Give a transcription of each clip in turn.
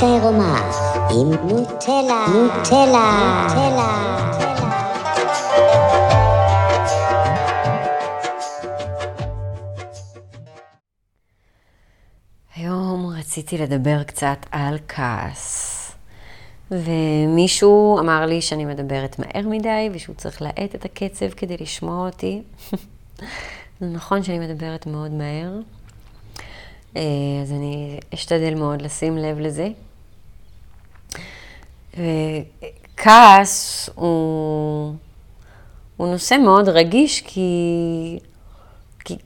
עירומה עם נוטלה, נוטלה, נוטלה. היום רציתי לדבר קצת על כעס. ומישהו אמר לי שאני מדברת מהר מדי ושהוא צריך להאט את הקצב כדי לשמוע אותי. זה נכון שאני מדברת מאוד מהר, אה, אז אני אשתדל מאוד לשים לב לזה. כעס הוא, הוא נושא מאוד רגיש כי, כי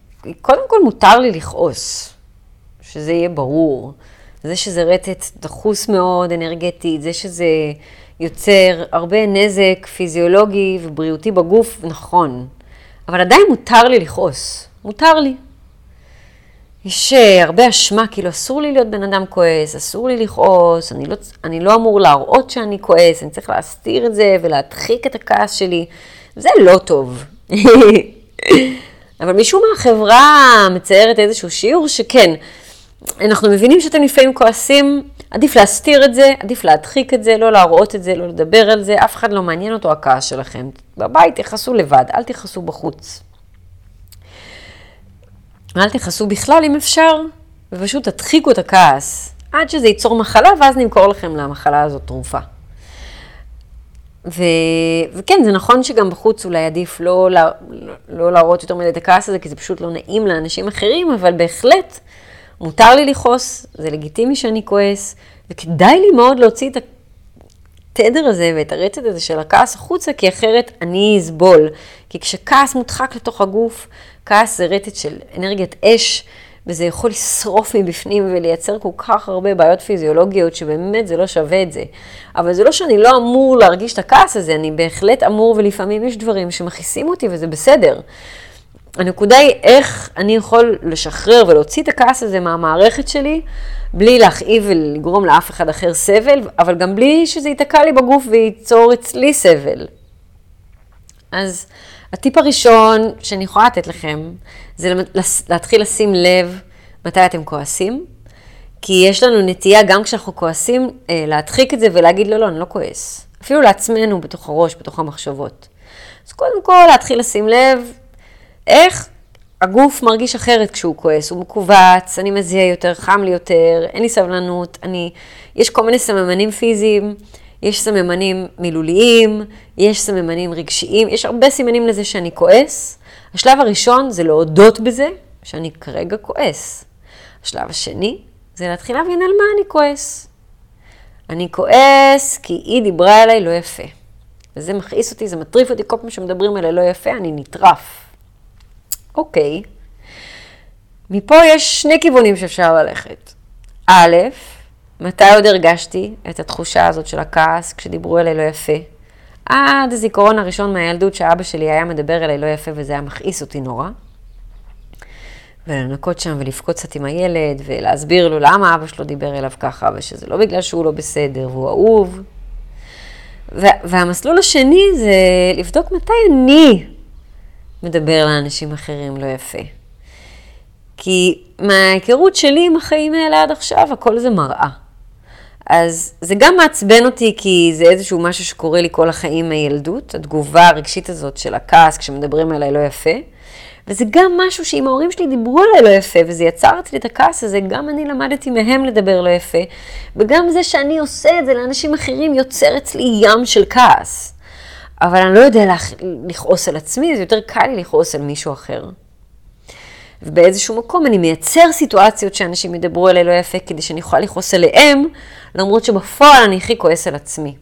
קודם כל מותר לי לכעוס, שזה יהיה ברור. זה שזה רטט דחוס מאוד, אנרגטית, זה שזה יוצר הרבה נזק פיזיולוגי ובריאותי בגוף, נכון. אבל עדיין מותר לי לכעוס, מותר לי. יש אה, הרבה אשמה, כאילו אסור לי להיות בן אדם כועס, אסור לי לכעוס, אני לא, אני לא אמור להראות שאני כועס, אני צריך להסתיר את זה ולהדחיק את הכעס שלי. זה לא טוב. אבל משום מה החברה מציירת איזשהו שיעור שכן, אנחנו מבינים שאתם לפעמים כועסים, עדיף להסתיר את זה, עדיף להדחיק את זה, לא להראות את זה, לא לדבר על זה, אף אחד לא מעניין אותו הכעס שלכם. בבית תכעסו לבד, אל תכעסו בחוץ. אל תכעסו בכלל אם אפשר, ופשוט תדחיקו את הכעס, עד שזה ייצור מחלה, ואז נמכור לכם למחלה הזאת תרופה. ו... וכן, זה נכון שגם בחוץ אולי עדיף לא, לא, לא להראות יותר מדי את הכעס הזה, כי זה פשוט לא נעים לאנשים אחרים, אבל בהחלט מותר לי לכעוס, זה לגיטימי שאני כועס, וכדאי לי מאוד להוציא את התדר הזה ואת הרצת הזה של הכעס החוצה, כי אחרת אני אסבול. כי כשכעס מודחק לתוך הגוף, כעס זה רטט של אנרגיית אש, וזה יכול לשרוף מבפנים ולייצר כל כך הרבה בעיות פיזיולוגיות, שבאמת זה לא שווה את זה. אבל זה לא שאני לא אמור להרגיש את הכעס הזה, אני בהחלט אמור, ולפעמים יש דברים שמכעיסים אותי וזה בסדר. הנקודה היא איך אני יכול לשחרר ולהוציא את הכעס הזה מהמערכת שלי, בלי להכאיב ולגרום לאף אחד אחר סבל, אבל גם בלי שזה ייתקע לי בגוף וייצור אצלי סבל. אז הטיפ הראשון שאני יכולה לתת לכם, זה להתחיל לשים לב מתי אתם כועסים, כי יש לנו נטייה, גם כשאנחנו כועסים, אה, להדחיק את זה ולהגיד, לא, לא, אני לא כועס. אפילו לעצמנו, בתוך הראש, בתוך המחשבות. אז קודם כל, להתחיל לשים לב איך הגוף מרגיש אחרת כשהוא כועס, הוא מכווץ, אני מזיע יותר, חם לי יותר, אין לי סבלנות, אני... יש כל מיני סממנים פיזיים, יש סממנים מילוליים, יש סממנים רגשיים, יש הרבה סימנים לזה שאני כועס. השלב הראשון זה להודות בזה שאני כרגע כועס. השלב השני זה להתחיל להבין על מה אני כועס. אני כועס כי היא דיברה אליי לא יפה. וזה מכעיס אותי, זה מטריף אותי, כל פעם שמדברים אליי לא יפה, אני נטרף. אוקיי, מפה יש שני כיוונים שאפשר ללכת. א', מתי עוד הרגשתי את התחושה הזאת של הכעס כשדיברו אליי לא יפה? עד הזיכרון הראשון מהילדות שאבא שלי היה מדבר אליי לא יפה וזה היה מכעיס אותי נורא. ולנקות שם ולבכות קצת עם הילד ולהסביר לו למה אבא שלו דיבר אליו ככה ושזה לא בגלל שהוא לא בסדר והוא אהוב. והמסלול השני זה לבדוק מתי אני מדבר לאנשים אחרים לא יפה. כי מההיכרות שלי עם החיים האלה עד עכשיו, הכל זה מראה. אז זה גם מעצבן אותי, כי זה איזשהו משהו שקורה לי כל החיים מהילדות, התגובה הרגשית הזאת של הכעס כשמדברים עליי לא יפה. וזה גם משהו שאם ההורים שלי דיברו עליי לא יפה, וזה יצר אצלי את הכעס הזה, גם אני למדתי מהם לדבר לא יפה, וגם זה שאני עושה את זה לאנשים אחרים יוצר אצלי ים של כעס. אבל אני לא יודע לכעוס על עצמי, זה יותר קל לי לכעוס על מישהו אחר. ובאיזשהו מקום אני מייצר סיטואציות שאנשים ידברו אליי לא יפה כדי שאני אוכל לכעוס עליהם, למרות שבפועל אני הכי כועס על עצמי.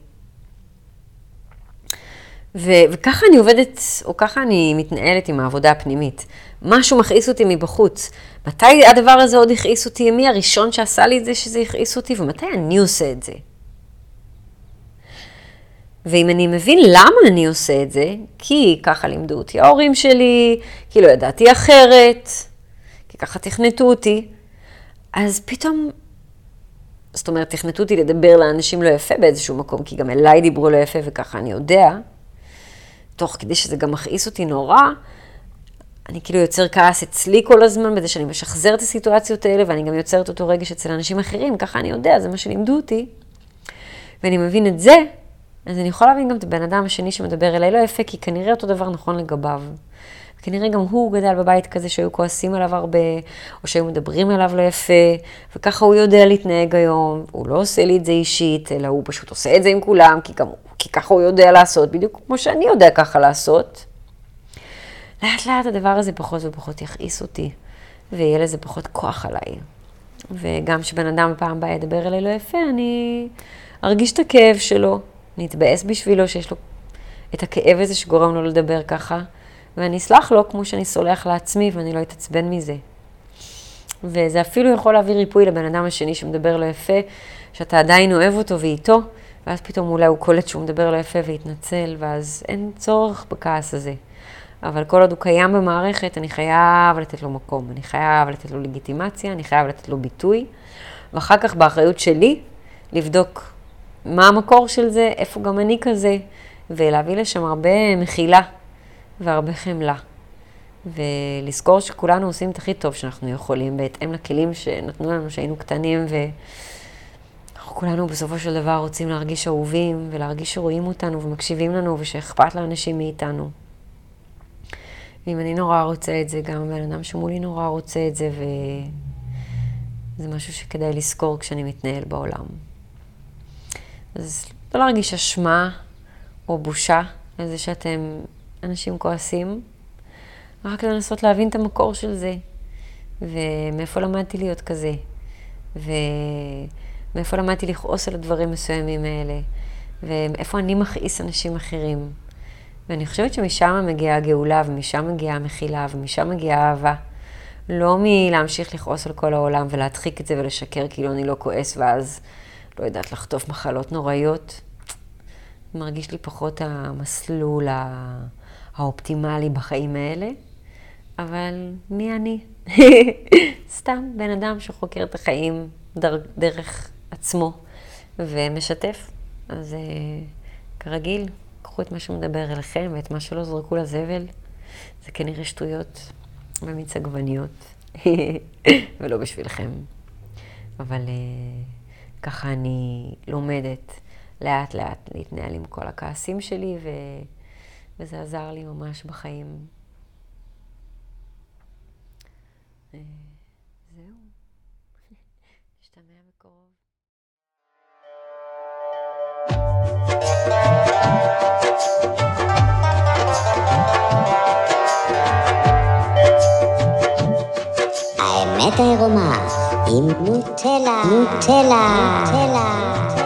ו- וככה אני עובדת, או ככה אני מתנהלת עם העבודה הפנימית. משהו מכעיס אותי מבחוץ. מתי הדבר הזה עוד הכעיס אותי? מי הראשון שעשה לי את זה שזה הכעיס אותי? ומתי אני עושה את זה? ואם אני מבין למה אני עושה את זה, כי ככה לימדו אותי ההורים שלי, כי לא ידעתי אחרת, כי ככה תכנתו אותי, אז פתאום, זאת אומרת, תכנתו אותי לדבר לאנשים לא יפה באיזשהו מקום, כי גם אליי דיברו לא יפה וככה אני יודע, תוך כדי שזה גם מכעיס אותי נורא, אני כאילו יוצר כעס אצלי כל הזמן, בזה שאני משחזר את הסיטואציות האלה, ואני גם יוצרת אותו רגש אצל אנשים אחרים, ככה אני יודע, זה מה שלימדו אותי. ואני מבין את זה, אז אני יכולה להבין גם את הבן אדם השני שמדבר אליי לא יפה, כי כנראה אותו דבר נכון לגביו. כנראה גם הוא גדל בבית כזה שהיו כועסים עליו הרבה, או שהיו מדברים אליו לא יפה, וככה הוא יודע להתנהג היום. הוא לא עושה לי את זה אישית, אלא הוא פשוט עושה את זה עם כולם, כי, גם, כי ככה הוא יודע לעשות, בדיוק כמו שאני יודע ככה לעשות. לאט לאט הדבר הזה פחות ופחות יכעיס אותי, ויהיה לזה פחות כוח עליי. וגם כשבן אדם פעם הבאה ידבר אליי לא יפה, אני ארגיש את הכאב שלו, אני אתבאס בשבילו שיש לו את הכאב הזה שגורם לו לדבר ככה, ואני אסלח לו כמו שאני סולח לעצמי ואני לא אתעצבן מזה. וזה אפילו יכול להביא ריפוי לבן אדם השני שמדבר לא יפה, שאתה עדיין אוהב אותו ואיתו, ואז פתאום אולי הוא קולט שהוא מדבר לא יפה ויתנצל, ואז אין צורך בכעס הזה. אבל כל עוד הוא קיים במערכת, אני חייב לתת לו מקום, אני חייב לתת לו לגיטימציה, אני חייב לתת לו ביטוי, ואחר כך באחריות שלי, לבדוק מה המקור של זה, איפה גם אני כזה, ולהביא לשם הרבה מחילה והרבה חמלה. ולזכור שכולנו עושים את הכי טוב שאנחנו יכולים, בהתאם לכלים שנתנו לנו כשהיינו קטנים, ואנחנו כולנו בסופו של דבר רוצים להרגיש אהובים, ולהרגיש שרואים אותנו ומקשיבים לנו, ושאכפת לאנשים מאיתנו. ואם אני נורא רוצה את זה, גם הבן אדם שמולי נורא רוצה את זה, וזה משהו שכדאי לזכור כשאני מתנהל בעולם. אז לא להרגיש אשמה או בושה לזה שאתם אנשים כועסים, רק לנסות להבין את המקור של זה, ומאיפה למדתי להיות כזה, ומאיפה למדתי לכעוס על הדברים מסוימים האלה, ואיפה אני מכעיס אנשים אחרים. ואני חושבת שמשם מגיעה הגאולה, ומשם מגיעה המחילה, ומשם מגיעה האהבה. לא מלהמשיך לכעוס על כל העולם ולהדחיק את זה ולשקר כאילו אני לא כועס, ואז, לא יודעת, לחטוף מחלות נוראיות. מרגיש לי פחות המסלול האופטימלי בחיים האלה, אבל מי אני? סתם בן אדם שחוקר את החיים דר, דרך עצמו ומשתף. אז כרגיל, קחו את מה שמדבר אליכם ואת מה שלא זרקו לזבל. זה כנראה שטויות במיץ עגבניות, ולא בשבילכם. אבל ככה אני לומדת לאט לאט להתנהל עם כל הכעסים שלי, ו... וזה עזר לי ממש בחיים. זהו, נשתמע בקרוב. האמת העירומה עם נוטלה, נוטלה, נוטלה.